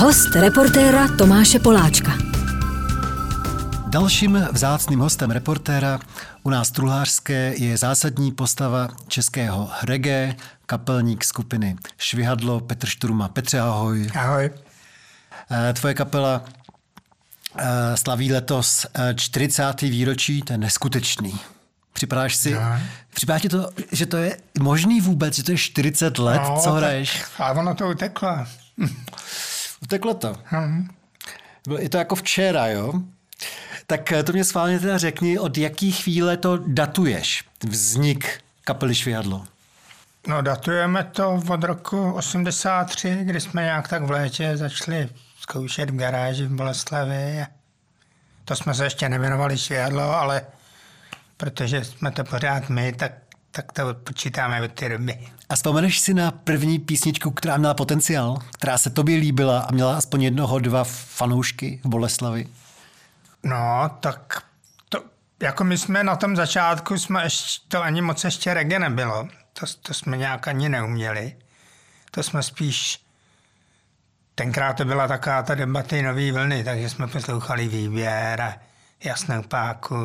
Host reportéra Tomáše Poláčka. Dalším vzácným hostem reportéra u nás truhlářské je zásadní postava českého reggae, kapelník skupiny Švihadlo Petr Šturma. Petře, ahoj. Ahoj. Eh, tvoje kapela eh, slaví letos 40. Eh, výročí, to je neskutečný. Připadáš si, no. připadá ti to, že to je možný vůbec, že to je 40 let, no, co hraješ? A ono to uteklo. Uteklo to. Hmm. Je to jako včera, jo? Tak to mě schválně teda řekni, od jaký chvíle to datuješ, vznik kapely Švihadlo? No datujeme to od roku 83, kdy jsme nějak tak v létě začali zkoušet v garáži v Boleslavi. To jsme se ještě nevěnovali Švihadlo, ale protože jsme to pořád my, tak, tak to počítáme od té doby. A vzpomeneš si na první písničku, která měla potenciál, která se tobě líbila a měla aspoň jednoho, dva fanoušky v Boleslavi? No, tak to, jako my jsme na tom začátku, jsme ještě, to ani moc ještě reggae nebylo. To, to jsme nějak ani neuměli. To jsme spíš, tenkrát to byla taková ta debaty nový vlny, takže jsme poslouchali výběr a jasnou páku.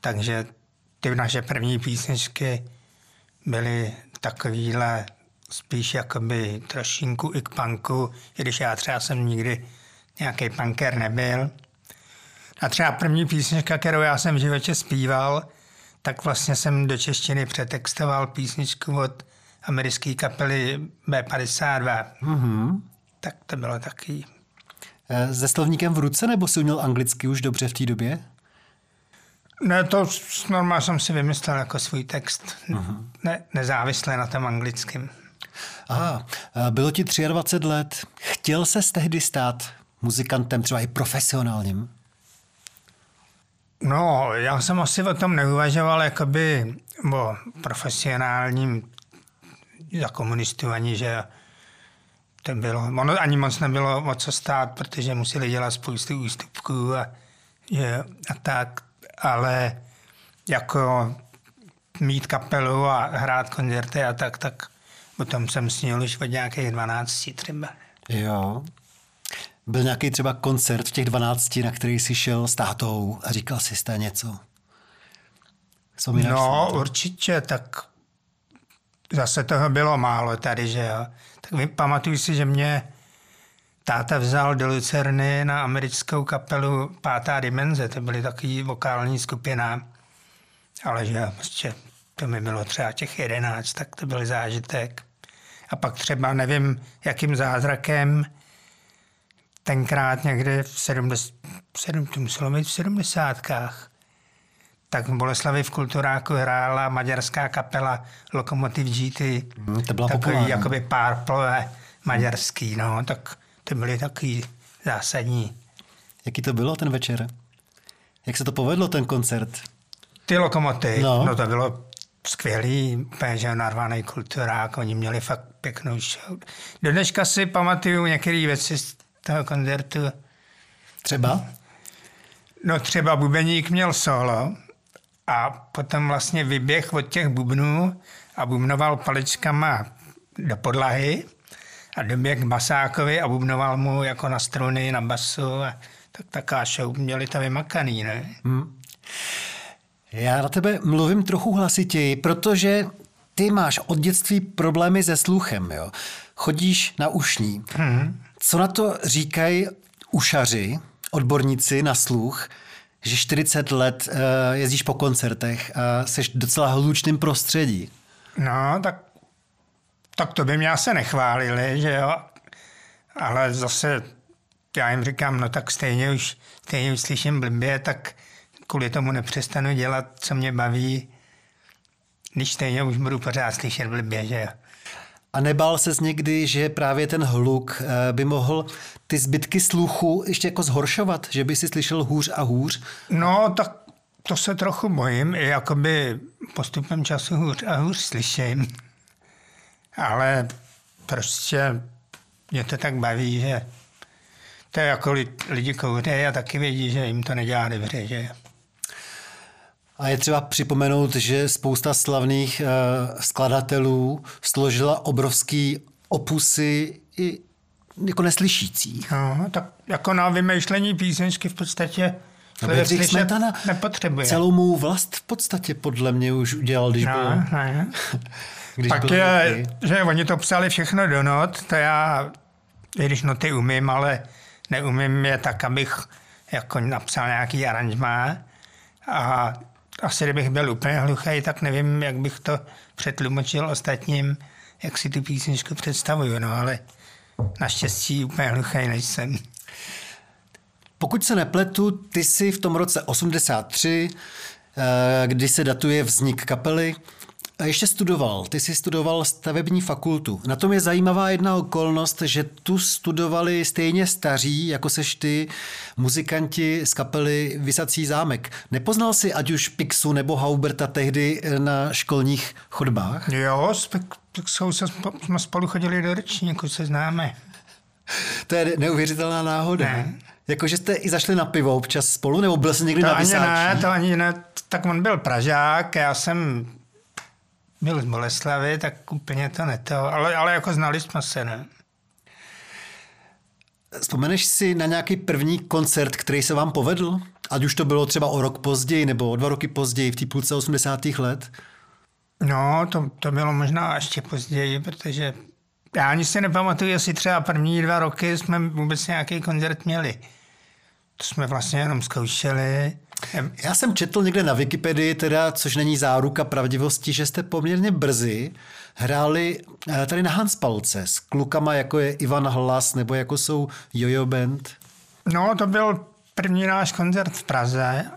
Takže ty naše první písničky byly takovýhle spíš jakoby trošinku i k punku, i když já třeba jsem nikdy nějaký punker nebyl. A třeba první písnička, kterou já jsem v životě zpíval, tak vlastně jsem do češtiny přetextoval písničku od americké kapely B52. Mm-hmm. Tak to bylo taky. Eh, se slovníkem v ruce, nebo si uměl anglicky už dobře v té době? Ne, to normálně jsem si vymyslel jako svůj text. Ne, nezávisle na tom anglickém. Aha, bylo ti 23 let. Chtěl se tehdy stát muzikantem, třeba i profesionálním? No, já jsem asi o tom neuvažoval jakoby o profesionálním za komunistů ani, že to bylo, ono ani moc nebylo o co stát, protože museli dělat spoustu ústupků a, že, a tak ale jako mít kapelu a hrát koncerty a tak, tak o tom jsem snil už od nějakých 12 třeba. Jo. Byl nějaký třeba koncert v těch 12, na který jsi šel s tátou a říkal si jste něco? Vzpomínáš no, určitě, tak zase toho bylo málo tady, že jo. Tak pamatuju si, že mě táta vzal do Lucerny na americkou kapelu Pátá dimenze, to byly takový vokální skupina, ale že prostě to mi bylo třeba těch jedenáct, tak to byl zážitek. A pak třeba nevím, jakým zázrakem tenkrát někdy v 70, 7, to muselo být v sedmdesátkách, tak v Boleslavi v Kulturáku hrála maďarská kapela Lokomotiv GT. Hmm, to byla takový jakoby párplové maďarský, no, tak to byly takový zásadní. Jaký to bylo ten večer? Jak se to povedlo, ten koncert? Ty lokomoty, no, no to bylo skvělý, že narvaný kulturák, oni měli fakt pěknou show. Do dneška si pamatuju některé věci z toho koncertu. Třeba? No třeba bubeník měl solo a potom vlastně vyběh od těch bubnů a bubnoval paličkama do podlahy a doběh k basákovi a bubnoval mu jako na struny, na basu. A tak taká show měli to vymakaný, ne? Hmm. Já na tebe mluvím trochu hlasitěji, protože ty máš od dětství problémy se sluchem, jo? Chodíš na ušní. Hmm. Co na to říkají ušaři, odborníci na sluch, že 40 let uh, jezdíš po koncertech a jsi docela hlučným prostředí? No, tak tak to by mě asi nechválili, že jo. Ale zase já jim říkám, no tak stejně už, stejně už slyším blbě, tak kvůli tomu nepřestanu dělat, co mě baví, když stejně už budu pořád slyšet blbě, že jo. A nebál ses někdy, že právě ten hluk eh, by mohl ty zbytky sluchu ještě jako zhoršovat, že by si slyšel hůř a hůř? No, tak to se trochu bojím, i jakoby postupem času hůř a hůř slyším ale prostě mě to tak baví, že to je jako lidi kouří a taky vědí, že jim to nedělá dobře, že a je třeba připomenout, že spousta slavných uh, skladatelů složila obrovský opusy i jako neslyšící. No, tak jako na vymýšlení písničky v podstatě No, Bedřich Smetana nepotřebuje. celou mou vlast v podstatě podle mě už udělal, když byl... No. Když Pak byl je, že oni to psali všechno do not, to já, i když noty umím, ale neumím je tak, abych jako napsal nějaký aranžmá. A asi kdybych byl úplně hluchý, tak nevím, jak bych to přetlumočil ostatním, jak si tu písničku představuju, no ale naštěstí úplně hluchý nejsem. Pokud se nepletu, ty jsi v tom roce 83, eh, kdy se datuje vznik kapely, a ještě studoval. Ty jsi studoval stavební fakultu. Na tom je zajímavá jedna okolnost, že tu studovali stejně staří, jako seš ty, muzikanti z kapely Vysací zámek. Nepoznal jsi ať už Pixu nebo Hauberta tehdy eh, na školních chodbách? Jo, s Pixou jsme spolu chodili do ročníku, se známe. To je neuvěřitelná náhoda. Ne. Jako, že jste i zašli na pivo občas spolu, nebo byl jsi někdy To na ani ne, to ani ne. Tak on byl Pražák, já jsem byl z Boleslavy, tak úplně to ne to, ale, ale jako znali jsme se, ne? Vzpomeneš si na nějaký první koncert, který se vám povedl? Ať už to bylo třeba o rok později nebo o dva roky později, v té půlce 80. let? No, to, to bylo možná ještě později, protože já ani si nepamatuju, jestli třeba první dva roky jsme vůbec nějaký koncert měli. To jsme vlastně jenom zkoušeli. Já jsem četl někde na Wikipedii, teda, což není záruka pravdivosti, že jste poměrně brzy hráli eh, tady na Hanspalce s klukama, jako je Ivan Hlas nebo jako jsou Jojo Band. No, to byl první náš koncert v Praze.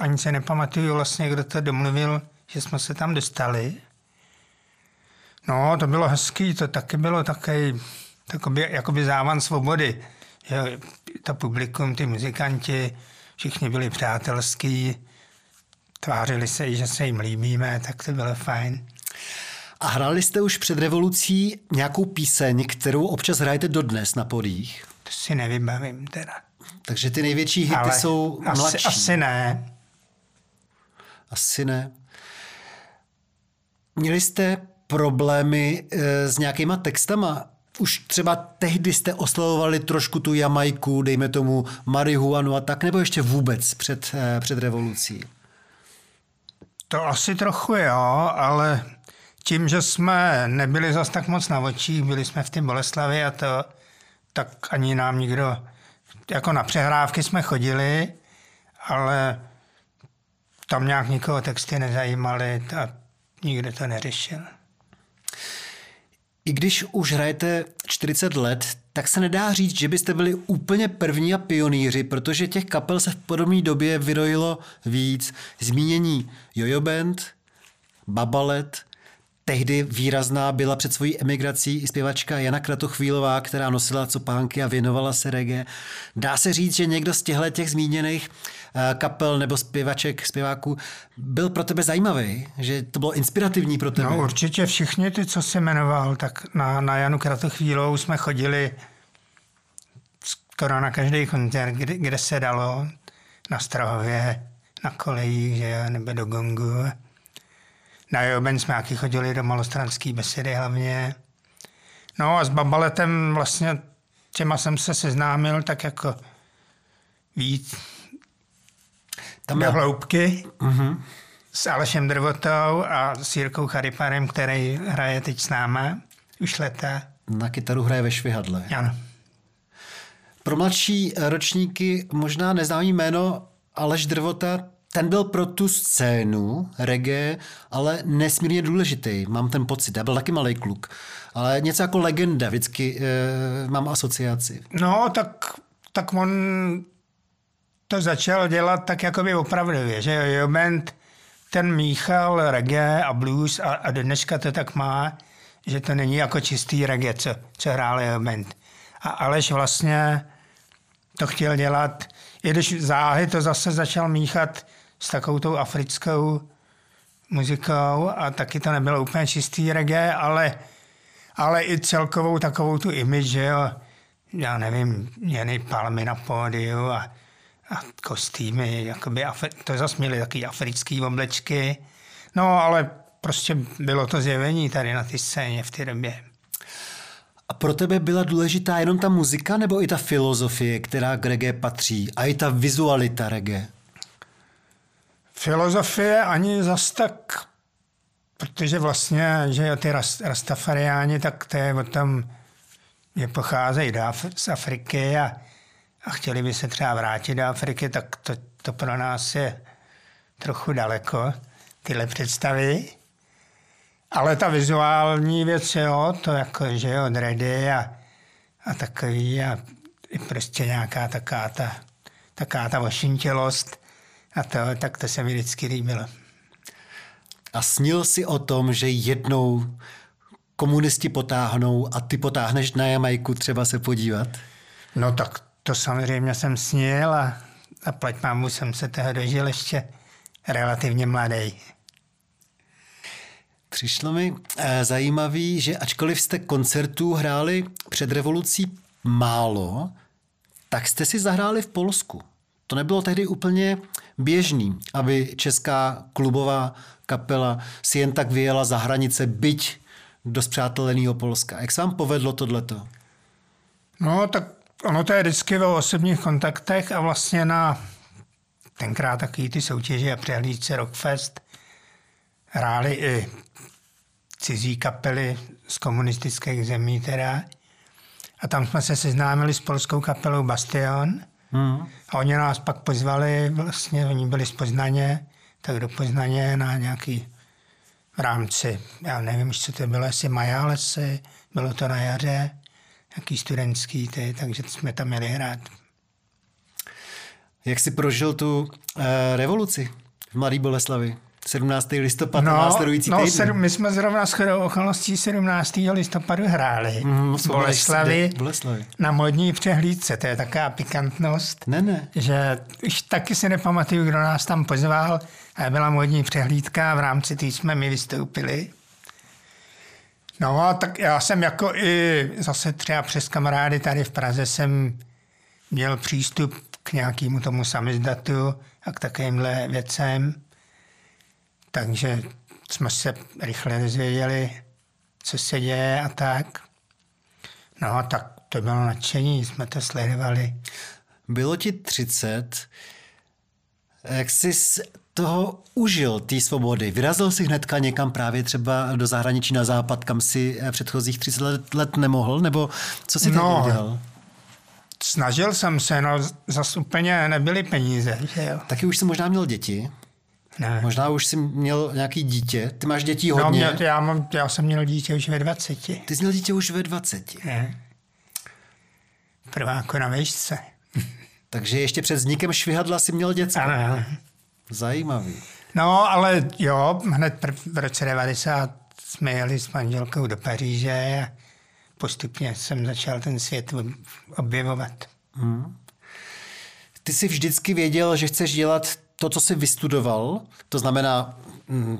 Ani se nepamatuju vlastně, kdo to domluvil, že jsme se tam dostali. No, to bylo hezký, to taky bylo takový, takový jakoby závan svobody. Že to publikum, ty muzikanti, všichni byli přátelský, tvářili se, že se jim líbíme, tak to bylo fajn. A hráli jste už před revolucí nějakou píseň, kterou občas hrajete dodnes na podích? To si nevybavím teda. Takže ty největší hity Ale jsou asi, mladší. asi ne. Asi ne. Měli jste problémy e, s nějakýma textama? Už třeba tehdy jste oslovovali trošku tu Jamajku, dejme tomu marihuanu a tak, nebo ještě vůbec před, e, před revolucí? To asi trochu jo, ale tím, že jsme nebyli zas tak moc na očích, byli jsme v té Boleslavi a to, tak ani nám nikdo, jako na přehrávky jsme chodili, ale tam nějak nikoho texty nezajímaly a nikdo to neřešil. I když už hrajete 40 let, tak se nedá říct, že byste byli úplně první a pionýři, protože těch kapel se v podobné době vyrojilo víc. Zmínění Jojo Band, Babalet, tehdy výrazná byla před svojí emigrací i zpěvačka Jana Kratochvílová, která nosila copánky a věnovala se reggae. Dá se říct, že někdo z těchto těch zmíněných eh, kapel nebo zpěvaček, zpěváků byl pro tebe zajímavý, že to bylo inspirativní pro tebe. No určitě všichni ty, co jsi jmenoval, tak na, na Janu Kratochvílovou jsme chodili skoro na každý koncert, kde, kde se dalo, na Strahově, na kolejích, že jo, nebo do Gongu. Na Joben jsme taky chodili do malostranské besedy hlavně. No a s Babaletem vlastně těma jsem se seznámil tak jako víc Tam do hloubky s Alešem Drvotou a s Jirkou Chariparem, který hraje teď s náma už leta. na kytaru hraje ve švihadle. Ano. Pro mladší ročníky možná neznámý jméno Aleš Drvota, ten byl pro tu scénu reggae, ale nesmírně důležitý, mám ten pocit. Já byl taky malý kluk, ale něco jako legenda, vždycky e, mám asociaci. No, tak, tak on to začal dělat tak jakoby opravdově, že jo, ten míchal reggae a blues a, a do dneška to tak má, že to není jako čistý reggae, co, co hrál band. A Aleš vlastně to chtěl dělat, i když záhy to zase začal míchat s takovou tou africkou muzikou a taky to nebylo úplně čistý reggae, ale, ale i celkovou takovou tu image, že jo, já nevím, měny palmy na pódiu a, a kostýmy, jakoby, Afri- to zase měli taky africký oblečky. No, ale prostě bylo to zjevení tady na té scéně v té době. A pro tebe byla důležitá jenom ta muzika nebo i ta filozofie, která k reggae patří? A i ta vizualita reggae? Filozofie ani zas tak, protože vlastně, že ty rastafariáni, tak to je o tom, že pocházejí z Afriky a, a chtěli by se třeba vrátit do Afriky, tak to, to pro nás je trochu daleko, tyhle představy. Ale ta vizuální věc, jo, to jako, že jo, dready a, a takový a i prostě nějaká taká ta, taká ta ošintělost a to, tak to se mi vždycky líbilo. A snil si o tom, že jednou komunisti potáhnou a ty potáhneš na Jamajku třeba se podívat? No tak to samozřejmě jsem snil a, a plať mámu jsem se toho dožil ještě relativně mladý. Přišlo mi eh, zajímavý, že ačkoliv jste koncertů hráli před revolucí málo, tak jste si zahráli v Polsku. To nebylo tehdy úplně běžný, aby česká klubová kapela si jen tak vyjela za hranice, byť do zpřáteleného Polska. Jak se vám povedlo tohleto? No, tak ono to je vždycky o osobních kontaktech a vlastně na tenkrát takový ty soutěže a přehlídce Rockfest hráli i cizí kapely z komunistických zemí teda. A tam jsme se seznámili s polskou kapelou Bastion. Mm. A oni nás pak pozvali, vlastně oni byli z Poznaně, tak do Poznaně na nějaký v rámci, já nevím, co to bylo, asi Majálesy, bylo to na jaře, nějaký studentský, ty, takže jsme tam měli hrát. Jak jsi prožil tu e, revoluci v Mladé Boleslavi? 17. listopad no, následující no, týden. Sedm, my jsme zrovna s okolností 17. listopadu hráli mm, v Boleslavi, Boleslavi na modní přehlídce. To je taková pikantnost, ne, ne. že už taky si nepamatuju, kdo nás tam pozval. A byla modní přehlídka, v rámci té jsme my vystoupili. No a tak já jsem jako i zase třeba přes kamarády tady v Praze jsem měl přístup k nějakému tomu samizdatu a k takovýmhle věcem. Takže jsme se rychle dozvěděli, co se děje a tak. No a tak to bylo nadšení, jsme to sledovali. Bylo ti 30. Jak jsi z toho užil, té svobody? Vyrazil jsi hnedka někam právě třeba do zahraničí na západ, kam si předchozích 30 let, let nemohl? Nebo co jsi no, udělal? Snažil jsem se, no zase úplně nebyly peníze. Že jo? Taky už jsi možná měl děti? Ne. Možná už jsi měl nějaký dítě. Ty máš dětí hodně. No, mě, já, mám, já jsem měl dítě už ve 20. Ty jsi měl dítě už ve 20. Ne. Prváko na výšce. Takže ještě před vznikem švihadla si měl děcko. Ano. Zajímavý. No, ale jo, hned v roce 90 jsme jeli s manželkou do Paříže a postupně jsem začal ten svět objevovat. Hmm. Ty jsi vždycky věděl, že chceš dělat to, co jsi vystudoval, to znamená mm,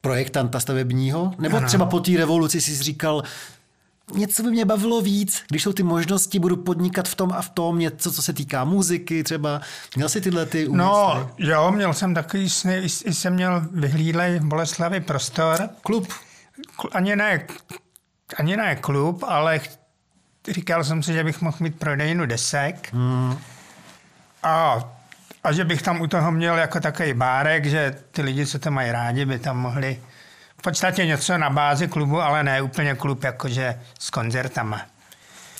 projektanta stavebního, nebo ano. třeba po té revoluci jsi říkal, něco by mě bavilo víc, když jsou ty možnosti, budu podnikat v tom a v tom, něco, co se týká muziky třeba. Měl jsi tyhle ty úmysly? No, jo, měl jsem takový sny, i jsem měl vyhlídlej v Boleslavi prostor. Klub? Ani ne, ani ne klub, ale říkal jsem si, že bych mohl mít prodejnu desek. Hmm. A a že bych tam u toho měl jako takový bárek, že ty lidi, co to mají rádi, by tam mohli v podstatě něco na bázi klubu, ale ne úplně klub jakože s koncertama.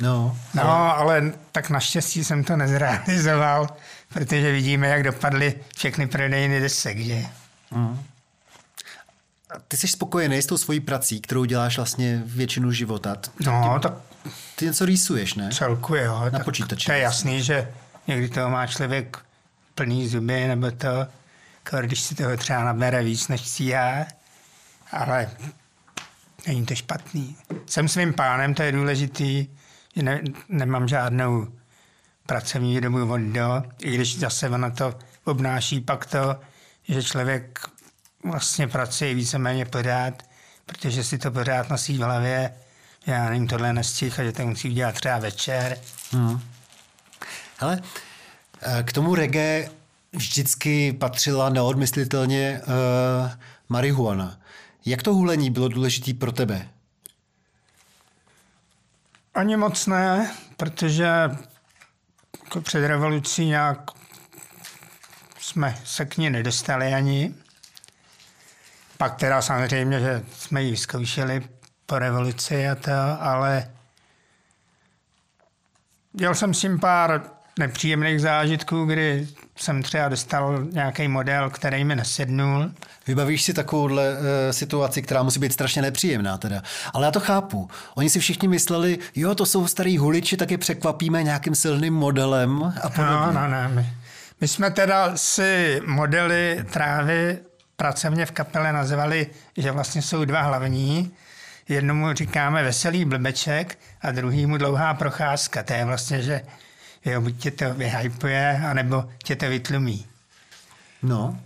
No, no ale... ale tak naštěstí jsem to nezrealizoval, protože vidíme, jak dopadly všechny prodejny desek, že? Mm. Ty jsi spokojený s tou svojí prací, kterou děláš vlastně většinu života. No, ty, tak... Ty něco rýsuješ, ne? Celku, jo. Na počítači. To je jasný, že někdy toho má člověk plný zuby, nebo to, když si toho třeba nabere víc, než já, ale není to špatný. Jsem svým pánem, to je důležitý, že ne, nemám žádnou pracovní dobu od do, i když zase ono to obnáší pak to, že člověk vlastně pracuje víceméně pořád, protože si to pořád nosí v hlavě, já nevím, tohle nestih a že to musí udělat třeba večer. Hmm. Eh, k tomu reggae vždycky patřila neodmyslitelně uh, marihuana. Jak to hulení bylo důležité pro tebe? Ani moc ne, protože jako před revolucí nějak jsme se k ní nedostali ani. Pak teda samozřejmě, že jsme ji zkoušeli po revoluci a to, ale měl jsem s tím pár nepříjemných zážitků, kdy jsem třeba dostal nějaký model, který mi nesednul. Vybavíš si takovouhle uh, situaci, která musí být strašně nepříjemná teda. Ale já to chápu. Oni si všichni mysleli, jo, to jsou starý huliči, tak je překvapíme nějakým silným modelem a podobně. No, no, no. My, my jsme teda si modely trávy pracovně v kapele nazvali, že vlastně jsou dva hlavní. Jednomu říkáme veselý blbeček a druhýmu dlouhá procházka. To je vlastně, že jo, buď tě to vyhypuje, anebo tě to vytlumí. No.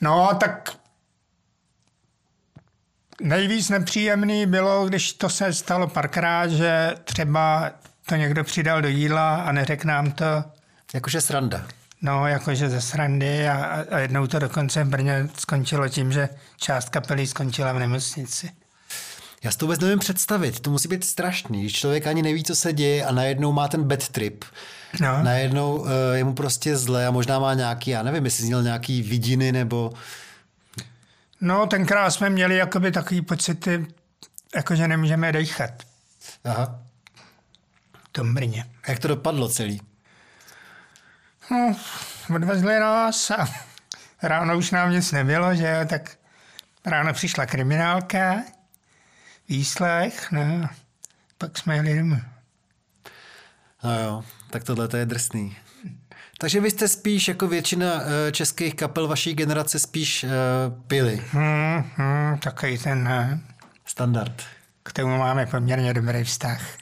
No, tak nejvíc nepříjemný bylo, když to se stalo párkrát, že třeba to někdo přidal do jídla a neřekl nám to. Jakože sranda. No, jakože ze srandy a, a jednou to dokonce v Brně skončilo tím, že část kapely skončila v nemocnici. Já si to vůbec nevím představit. To musí být strašný, když člověk ani neví, co se děje a najednou má ten bad trip. No. Najednou uh, je mu prostě zle a možná má nějaký, já nevím, jestli měl nějaký vidiny nebo... No, tenkrát jsme měli jakoby takový pocity, jakože nemůžeme dechat Aha. v tom Brně. Jak to dopadlo celý? No, odvezli nás a ráno už nám nic nebylo, že jo, tak ráno přišla kriminálka, výslech, no, pak jsme jeli domů. No jo, tak tohle to je drsný. Takže vy jste spíš jako většina eh, českých kapel vaší generace spíš uh, pili. Hmm, hmm, takový ten, eh, Standard. k tomu máme poměrně dobrý vztah.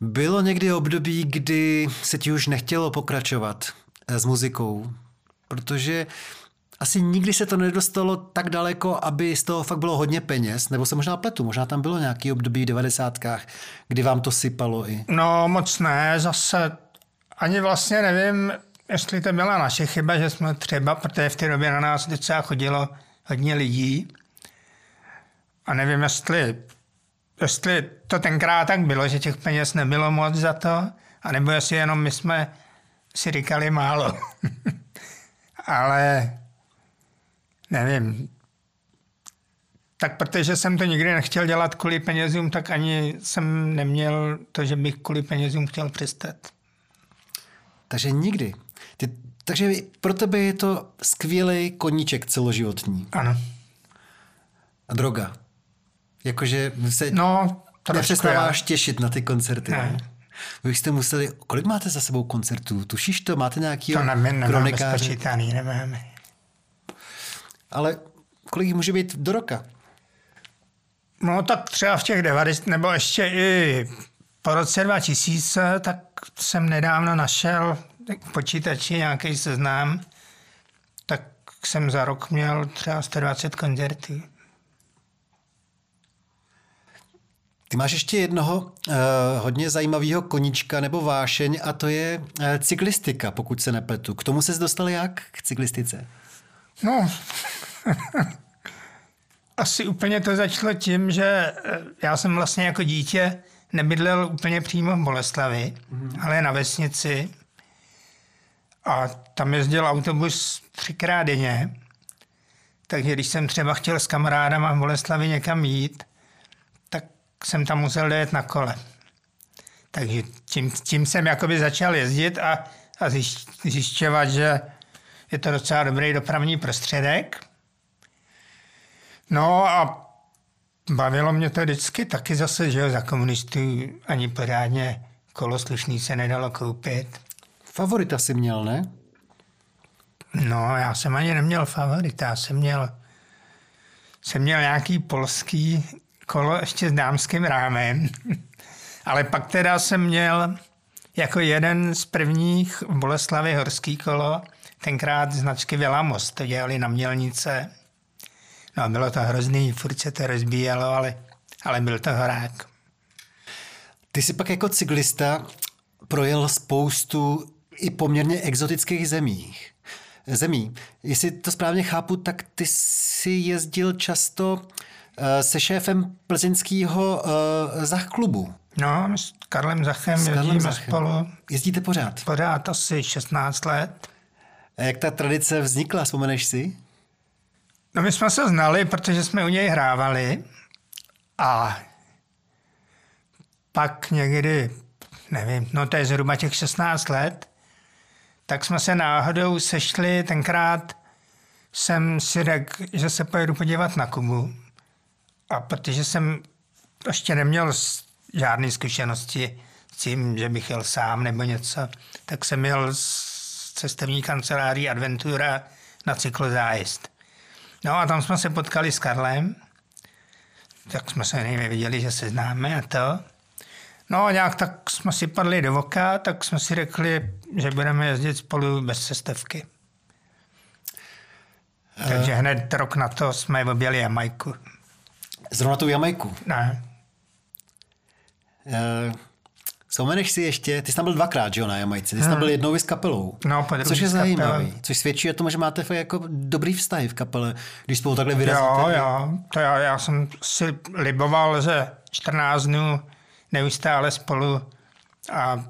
Bylo někdy období, kdy se ti už nechtělo pokračovat s muzikou, protože asi nikdy se to nedostalo tak daleko, aby z toho fakt bylo hodně peněz, nebo se možná pletu, možná tam bylo nějaký období v devadesátkách, kdy vám to sypalo i. No moc ne, zase ani vlastně nevím, jestli to byla naše chyba, že jsme třeba, protože v té době na nás docela chodilo hodně lidí a nevím, jestli, jestli to tenkrát tak bylo, že těch peněz nebylo moc za to, anebo jestli jenom my jsme si říkali málo. Ale nevím. Tak protože jsem to nikdy nechtěl dělat kvůli penězům, tak ani jsem neměl to, že bych kvůli penězům chtěl přestat. Takže nikdy. Ty, takže pro tebe je to skvělý koníček celoživotní. Ano. A droga. Jakože se No, nepřestáváš těšit na ty koncerty. Ne. Ne. Vy jste museli, kolik máte za sebou koncertů? Tušíš to? Máte nějaký To nemáme, nemáme kronikáře? spočítaný, nemáme. Ale kolik jich může být do roka? No tak třeba v těch 90, nebo ještě i po roce 2000, tak jsem nedávno našel v počítači nějaký seznam, tak jsem za rok měl třeba 120 koncertů. Ty máš ještě jednoho uh, hodně zajímavého koníčka nebo vášeň a to je uh, cyklistika, pokud se nepletu. K tomu se dostal jak k cyklistice? No, asi úplně to začalo tím, že eh, já jsem vlastně jako dítě nebydlel úplně přímo v Boleslavi, mm. ale na vesnici. A tam jezdil autobus třikrát denně. Takže když jsem třeba chtěl s kamarádama v Boleslavi někam jít, tak jsem tam musel dojet na kole. Takže tím, tím jsem jakoby začal jezdit a, a zjišť, zjišťovat, že je to docela dobrý dopravní prostředek. No a bavilo mě to vždycky taky zase, že za komunistů ani pořádně kolo slušný se nedalo koupit. Favorita si měl, ne? No, já jsem ani neměl favorita, já jsem měl, jsem měl nějaký polský kolo ještě s dámským rámem, ale pak teda jsem měl jako jeden z prvních v Boleslavi horský kolo, tenkrát značky Velamos, to dělali na mělnice. No, bylo to hrozný, furt se to rozbíjelo, ale, ale byl to horák. Ty jsi pak jako cyklista projel spoustu i poměrně exotických zemích. Zemí. Jestli to správně chápu, tak ty jsi jezdil často eh, se šéfem plzeňského uh, Zach klubu. No, s Karlem Zachem S Karlem jezdíme Zachem. spolu Jezdíte pořád. pořád asi 16 let. A jak ta tradice vznikla, vzpomeneš si? No my jsme se znali, protože jsme u něj hrávali a pak někdy, nevím, no to je zhruba těch 16 let, tak jsme se náhodou sešli, tenkrát jsem si řekl, že se pojedu podívat na Kubu a protože jsem ještě neměl s- žádné zkušenosti s tím, že bych jel sám nebo něco, tak jsem jel z cestovní kanceláří Adventura na cyklozájezd. No a tam jsme se potkali s Karlem, tak jsme se nejme viděli, že se známe a to. No a nějak tak jsme si padli do voka, tak jsme si řekli, že budeme jezdit spolu bez cestovky. Takže hned rok na to jsme objeli Jamajku. Zrovna tu Jamajku. Ne, Uh, vzpomeneš si ještě, ty jsi tam byl dvakrát, že jo, na Jamajce. Ty jsi tam byl jednou i s kapelou. Hmm. No, Což je zajímavý. Což svědčí o tom, že máte jako dobrý vztahy v kapele, když spolu takhle vyrazíte. jo, jo, to já, já jsem si liboval, že 14 dnů neustále spolu a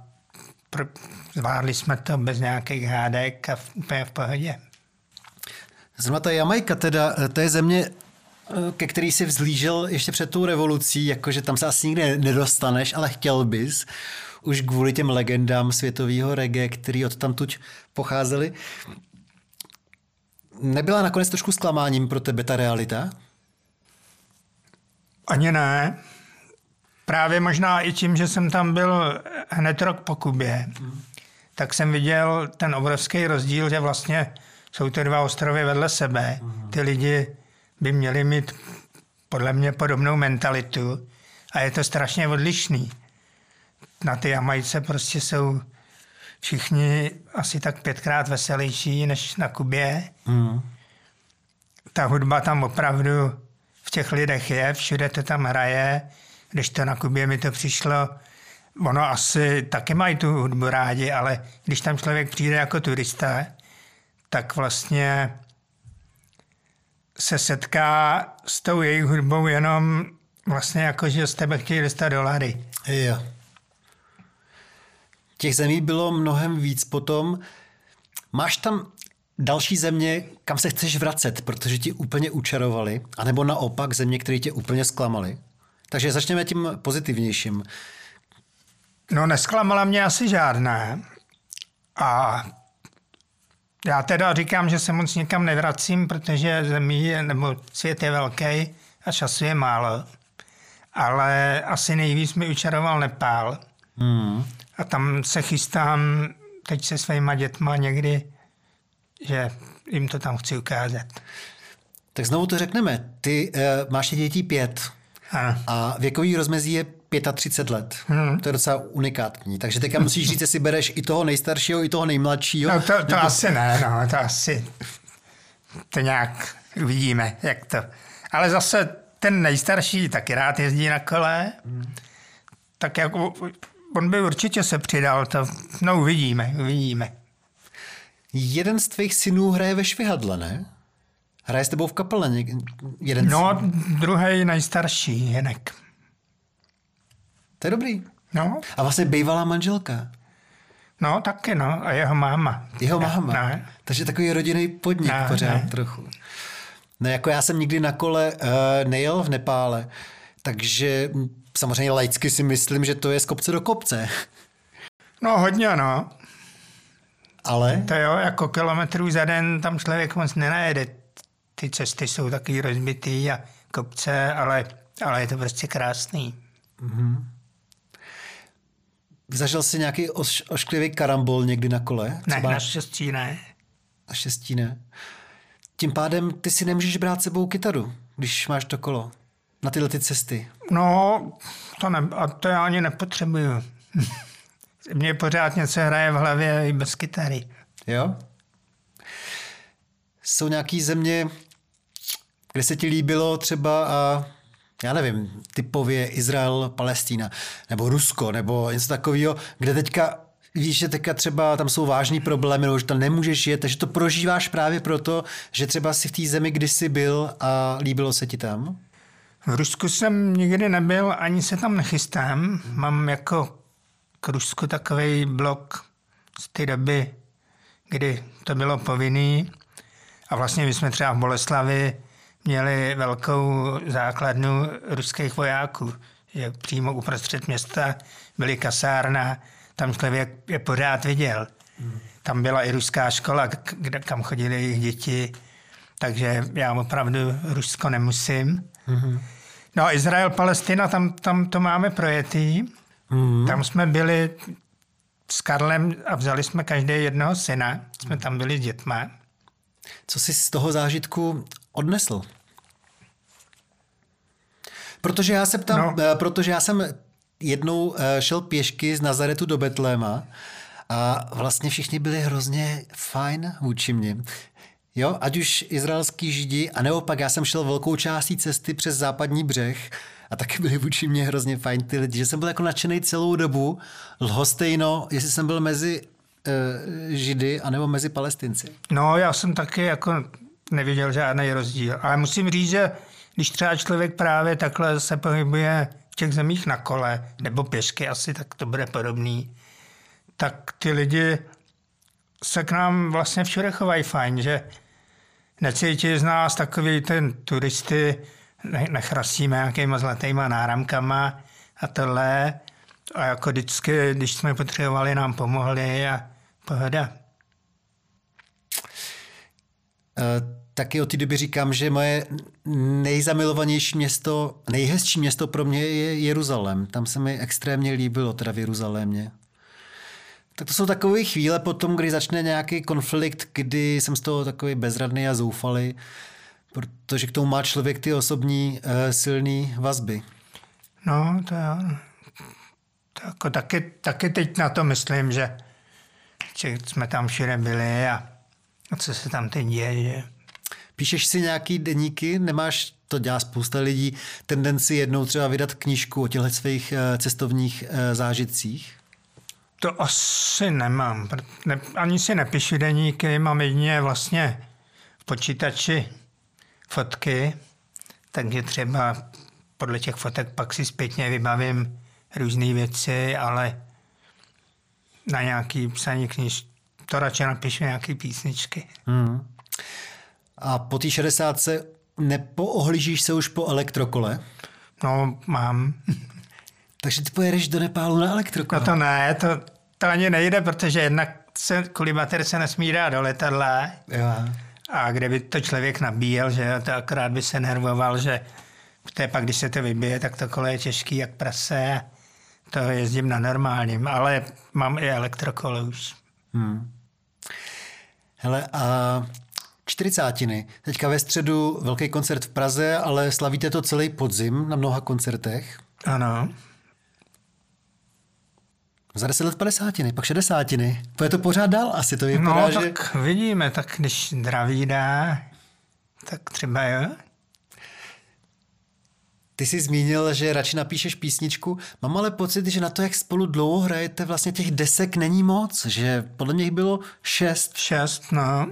pr- zvládli jsme to bez nějakých hádek a v, úplně v pohodě. Zrovna ta Jamajka teda, eh, to je země, ke který si vzlížel ještě před tou revolucí, jakože tam se asi nikdy nedostaneš, ale chtěl bys, už kvůli těm legendám světového reggae, který od tamtuť pocházeli. Nebyla nakonec trošku zklamáním pro tebe ta realita? Ani ne. Právě možná i tím, že jsem tam byl hned rok po Kubě, tak jsem viděl ten obrovský rozdíl, že vlastně jsou to dva ostrovy vedle sebe. Ty lidi by měli mít podle mě podobnou mentalitu a je to strašně odlišný. Na ty Jamajce prostě jsou všichni asi tak pětkrát veselější než na Kubě. Mm. Ta hudba tam opravdu v těch lidech je, všude to tam hraje. Když to na Kubě mi to přišlo, ono asi taky mají tu hudbu rádi, ale když tam člověk přijde jako turista, tak vlastně se setká s tou jejich hudbou jenom vlastně jako, že z tebe chtějí dostat dolary. Jo. Těch zemí bylo mnohem víc potom. Máš tam další země, kam se chceš vracet, protože ti úplně učarovali, anebo naopak země, které tě úplně zklamali? Takže začněme tím pozitivnějším. No nesklamala mě asi žádná. A já teda říkám, že se moc nikam nevracím, protože zemí je, nebo svět je velký a času je málo. Ale asi nejvíc mi učaroval Nepál. Hmm. A tam se chystám teď se svýma dětma někdy, že jim to tam chci ukázat. Tak znovu to řekneme. Ty uh, máš dětí pět Ano. a věkový rozmezí je 35 let. Hmm. To je docela unikátní. Takže teďka musíš říct, jestli bereš i toho nejstaršího, i toho nejmladšího. No to, to asi ne, no, to asi, to nějak uvidíme, jak to. Ale zase ten nejstarší taky rád jezdí na kole, tak jako on by určitě se přidal, to, no uvidíme, uvidíme. Jeden z tvých synů hraje ve švihadle, ne? Hraje s tebou v kapele jeden No, druhý nejstarší, Jenek. To je dobrý. No, A vlastně bývalá manželka. no taky, no, a jeho máma. Jeho máma. Ne, Takže takový rodinný podnik Ne, pořád ne. trochu. No jako já jsem nikdy na kole uh, nejel v Nepále, takže samozřejmě laicky si myslím, že to je z kopce do kopce. no hodně, no. Ale To jo, jako kilometrů za den tam člověk moc nenajede. Ty cesty jsou taky rozbitý a kopce, ale, ale je to prostě krásný. Zažil jsi nějaký oš, ošklivý karambol někdy na kole? Ne, Třeba naštěstí ne. naštěstí ne. Tím pádem ty si nemůžeš brát sebou kytaru, když máš to kolo. Na tyhle ty cesty. No, to ne, a to já ani nepotřebuju. Mně pořád něco hraje v hlavě i bez kytary. Jo? Jsou nějaký země, kde se ti líbilo třeba a já nevím, typově Izrael, Palestína, nebo Rusko, nebo něco takového, kde teďka víš, že teďka třeba tam jsou vážný problémy, nebo že tam nemůžeš jet, takže to prožíváš právě proto, že třeba si v té zemi kdysi byl a líbilo se ti tam? V Rusku jsem nikdy nebyl, ani se tam nechystám. Mám jako k Rusku takový blok z té doby, kdy to bylo povinný. A vlastně my jsme třeba v Boleslavi měli velkou základnu ruských vojáků. Je přímo uprostřed města byly kasárna, tam člověk je pořád viděl. Tam byla i ruská škola, kde, kam chodili jejich děti, takže já opravdu Rusko nemusím. Mm-hmm. No a Izrael, Palestina, tam, tam to máme projetý. Mm-hmm. Tam jsme byli s Karlem a vzali jsme každý jednoho syna. Jsme tam byli s dětma. Co jsi z toho zážitku odnesl? Protože já se ptám, no. Eh, protože já jsem jednou eh, šel pěšky z Nazaretu do Betléma a vlastně všichni byli hrozně fajn vůči mě. Jo, ať už izraelský židi, a neopak, já jsem šel velkou částí cesty přes západní břeh a taky byli vůči mě hrozně fajn ty lidi, že jsem byl jako nadšený celou dobu, lhostejno, jestli jsem byl mezi uh, židy anebo mezi palestinci. No, já jsem taky jako neviděl žádný rozdíl, ale musím říct, že když třeba člověk právě takhle se pohybuje v těch zemích na kole, nebo pěšky asi, tak to bude podobný, tak ty lidi se k nám vlastně všude chovají fajn, že necítí z nás takový ten turisty, nechrasíme nějakýma zlatýma náramkama a tohle. A jako vždycky, když jsme potřebovali, nám pomohli a pohoda. Uh taky od té doby říkám, že moje nejzamilovanější město, nejhezčí město pro mě je Jeruzalém. Tam se mi extrémně líbilo, teda v Jeruzalémě. Tak to jsou takové chvíle potom, kdy začne nějaký konflikt, kdy jsem z toho takový bezradný a zoufalý, protože k tomu má člověk ty osobní uh, silné vazby. No, to jo. Tak, taky, taky teď na to myslím, že, jsme tam všude byli a, a co se tam teď děje, že Píšeš si nějaký deníky, nemáš, to dělá spousta lidí, tendenci jednou třeba vydat knížku o těchto svých eh, cestovních eh, zážitcích? To asi nemám. Ne, ani si nepíšu deníky, mám jedině vlastně v počítači fotky, takže třeba podle těch fotek pak si zpětně vybavím různé věci, ale na nějaký psaní kniž to radši napíšu nějaké písničky. Hmm. A po té 60 nepoohlížíš se už po elektrokole? No, mám. Takže ty pojedeš do Nepálu na elektrokole? No to ne, to, to ani nejde, protože jednak se kvůli se nesmí dát do letadla. Jo. A kdyby to člověk nabíjel, že to akorát by se nervoval, že to pak, když se to vybije, tak to kolo je těžký jak prase. To jezdím na normálním, ale mám i elektrokolo už. Hmm. Hele, a čtyřicátiny. Teďka ve středu velký koncert v Praze, ale slavíte to celý podzim na mnoha koncertech. Ano. Za deset let padesátiny, pak šedesátiny. To je to pořád dál asi, to vypadá, no, že... tak vidíme, tak když zdraví dá, tak třeba jo. Ty jsi zmínil, že radši napíšeš písničku. Mám ale pocit, že na to, jak spolu dlouho hrajete, vlastně těch desek není moc, že podle mě bylo šest. Šest, no.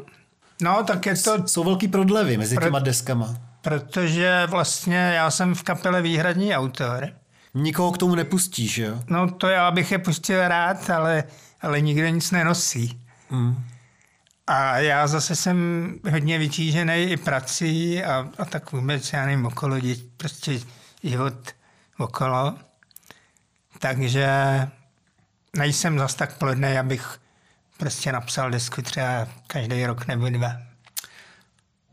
No, tak je to... Jsou velký prodlevy mezi pro, těma deskama. Protože vlastně já jsem v kapele výhradní autor. Nikoho k tomu nepustíš, jo? No to já bych je pustil rád, ale, ale nikdo nic nenosí. Mm. A já zase jsem hodně vytížený i prací a, a tak vůbec, já nevím, okolo dět, prostě život okolo. Takže nejsem zas tak plodný, abych prostě napsal desku třeba každý rok nebo dva.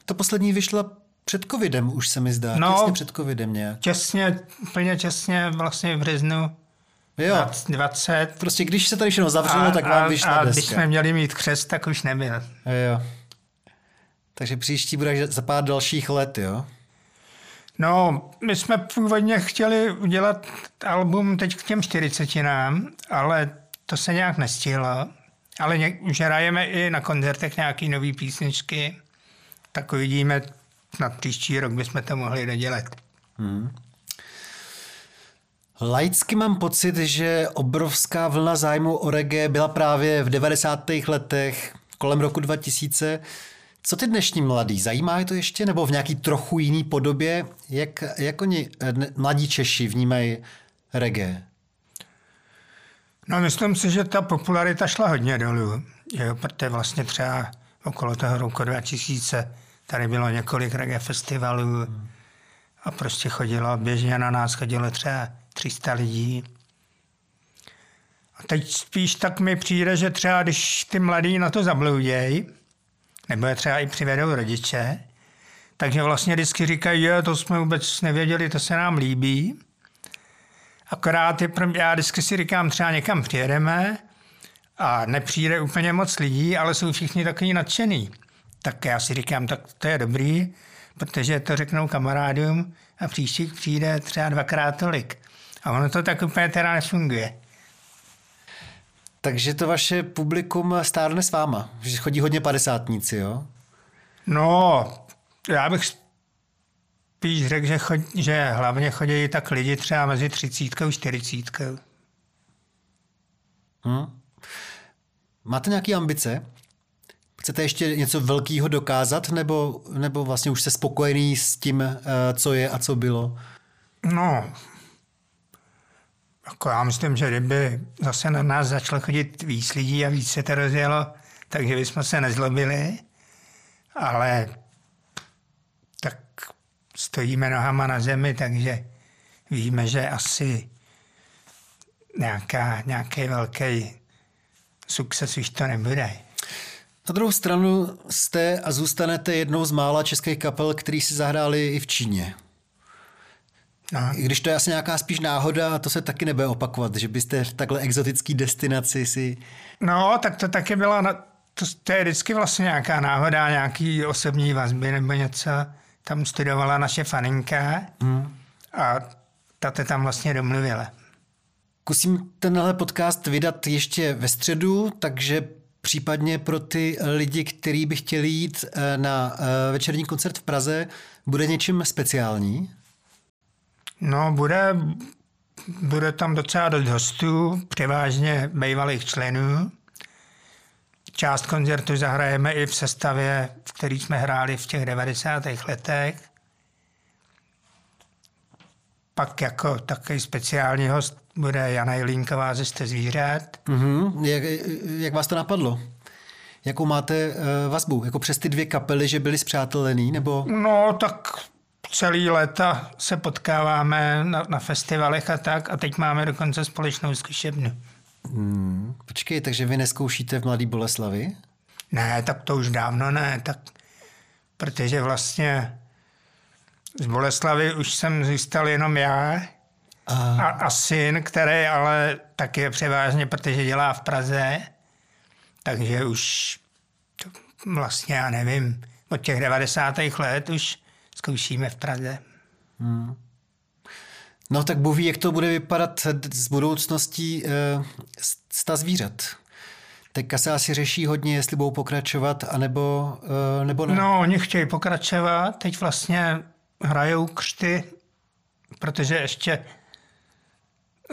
To poslední vyšla před covidem, už se mi zdá. No, těsně před covidem nějak. Těsně, plně těsně vlastně v březnu jo. 20. Prostě když se tady všechno zavřelo, a, tak vám vyšla a, a deska. když jsme měli mít křest, tak už nebyl. Jo. Takže příští bude za pár dalších let, jo? No, my jsme původně chtěli udělat album teď k těm 40 ale to se nějak nestihlo. Ale něk, už hrajeme i na koncertech nějaký nový písničky, tak uvidíme, na příští rok bychom to mohli dodělat. Hmm. Laicky mám pocit, že obrovská vlna zájmu o reggae byla právě v 90. letech, kolem roku 2000. Co ty dnešní mladí? Zajímá je to ještě? Nebo v nějaký trochu jiný podobě? Jak, jak oni, eh, mladí Češi, vnímají reggae? No, myslím si, že ta popularita šla hodně dolů. Jo, protože vlastně třeba okolo toho roku 2000 tady bylo několik reggae festivalů a prostě chodilo, běžně na nás chodilo třeba 300 lidí. A teď spíš tak mi přijde, že třeba když ty mladí na to zabloudějí, nebo je třeba i přivedou rodiče, takže vlastně vždycky říkají, jo, to jsme vůbec nevěděli, to se nám líbí. Akorát je, já vždycky si říkám, třeba někam přijedeme a nepřijde úplně moc lidí, ale jsou všichni takový nadšený. Tak já si říkám, tak to je dobrý, protože to řeknou kamarádům a příští přijde třeba dvakrát tolik. A ono to tak úplně teda nefunguje. Takže to vaše publikum stárne s váma, že chodí hodně padesátníci, jo? No, já bych spíš řekl, že, chod, že hlavně chodí tak lidi třeba mezi třicítkou a čtyřicítkou. Hmm. Máte nějaké ambice? Chcete ještě něco velkého dokázat, nebo, nebo vlastně už jste spokojený s tím, eh, co je a co bylo? No, jako já myslím, že kdyby zase na nás začalo chodit víc lidí a víc se to rozjelo, takže bychom se nezlobili, ale stojíme nohama na zemi, takže víme, že asi nějaká, nějaký velký sukces už to nebude. Na druhou stranu jste a zůstanete jednou z mála českých kapel, který si zahráli i v Číně. No. I když to je asi nějaká spíš náhoda a to se taky nebude opakovat, že byste v takhle exotický destinaci si... No, tak to taky byla, to, to je vždycky vlastně nějaká náhoda, nějaký osobní vazby nebo něco. Tam studovala naše faninka hmm. a ta te tam vlastně domluvila. Kusím tenhle podcast vydat ještě ve středu, takže případně pro ty lidi, kteří by chtěli jít eh, na eh, večerní koncert v Praze, bude něčím speciální? No, bude, bude tam docela dost hostů, převážně bývalých členů. Část koncertu zahrajeme i v sestavě, v který jsme hráli v těch 90. letech. Pak jako takový speciální host bude Jana Jelínková ze Jste zvířat. Mm-hmm. Jak, jak vás to napadlo? Jakou máte uh, vazbu? Jako přes ty dvě kapely, že byli zpřátelený? Nebo... No, tak celý léta se potkáváme na, na festivalech a tak a teď máme dokonce společnou zkušebnu. Hmm, počkej, takže vy neskoušíte v Mladý Boleslavi? Ne, tak to už dávno ne, tak protože vlastně z Boleslavy už jsem zůstal jenom já a, a, a syn, který ale taky je převážně, protože dělá v Praze, takže už to vlastně, já nevím, od těch 90. let už zkoušíme v Praze. Hmm. No tak Bůh ví, jak to bude vypadat z budoucností e, sta zvířat. Teďka se asi řeší hodně, jestli budou pokračovat, anebo, e, nebo ne. No, oni chtějí pokračovat. Teď vlastně hrajou křty, protože ještě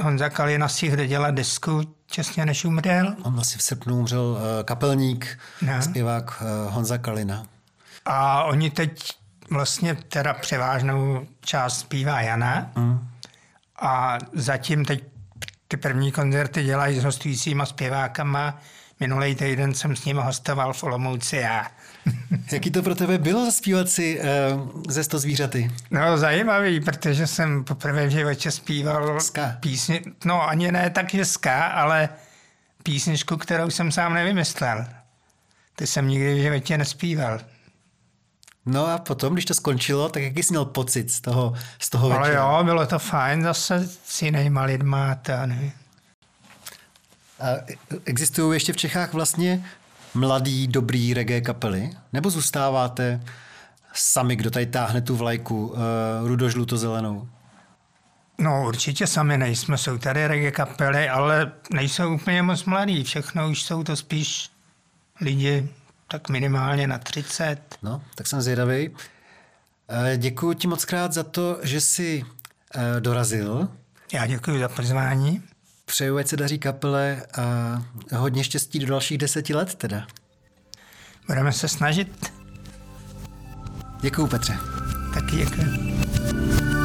Honza Kalina si kde dělat desku těsně než umřel. On vlastně v srpnu umřel e, kapelník, no. zpěvák Honza Kalina. A oni teď vlastně teda převážnou část zpívá Jana mm. A zatím teď ty první koncerty dělají s hostujícíma zpěvákama. Minulý týden jsem s ním hostoval v Olomouci já. Jaký to pro tebe bylo zaspívat si uh, ze sto zvířaty? No zajímavý, protože jsem poprvé v životě zpíval ska. písni, no ani ne tak, že ska, ale písničku, kterou jsem sám nevymyslel. Ty jsem nikdy v životě nespíval. No a potom, když to skončilo, tak jaký jsi měl pocit z toho, z toho Ale večera? jo, bylo to fajn zase s jinýma lidma. To, ne? A existují ještě v Čechách vlastně mladý, dobrý reggae kapely? Nebo zůstáváte sami, kdo tady táhne tu vlajku uh, rudožluto-zelenou? No určitě sami nejsme, jsou tady reggae kapely, ale nejsou úplně moc mladí, všechno už jsou to spíš lidi tak minimálně na 30. No, tak jsem zvědavý. Eh, děkuji ti moc krát za to, že jsi eh, dorazil. Já děkuji za pozvání. Přeju, ať se daří kapele a hodně štěstí do dalších deseti let teda. Budeme se snažit. Děkuju, Petře. Taky děkuji.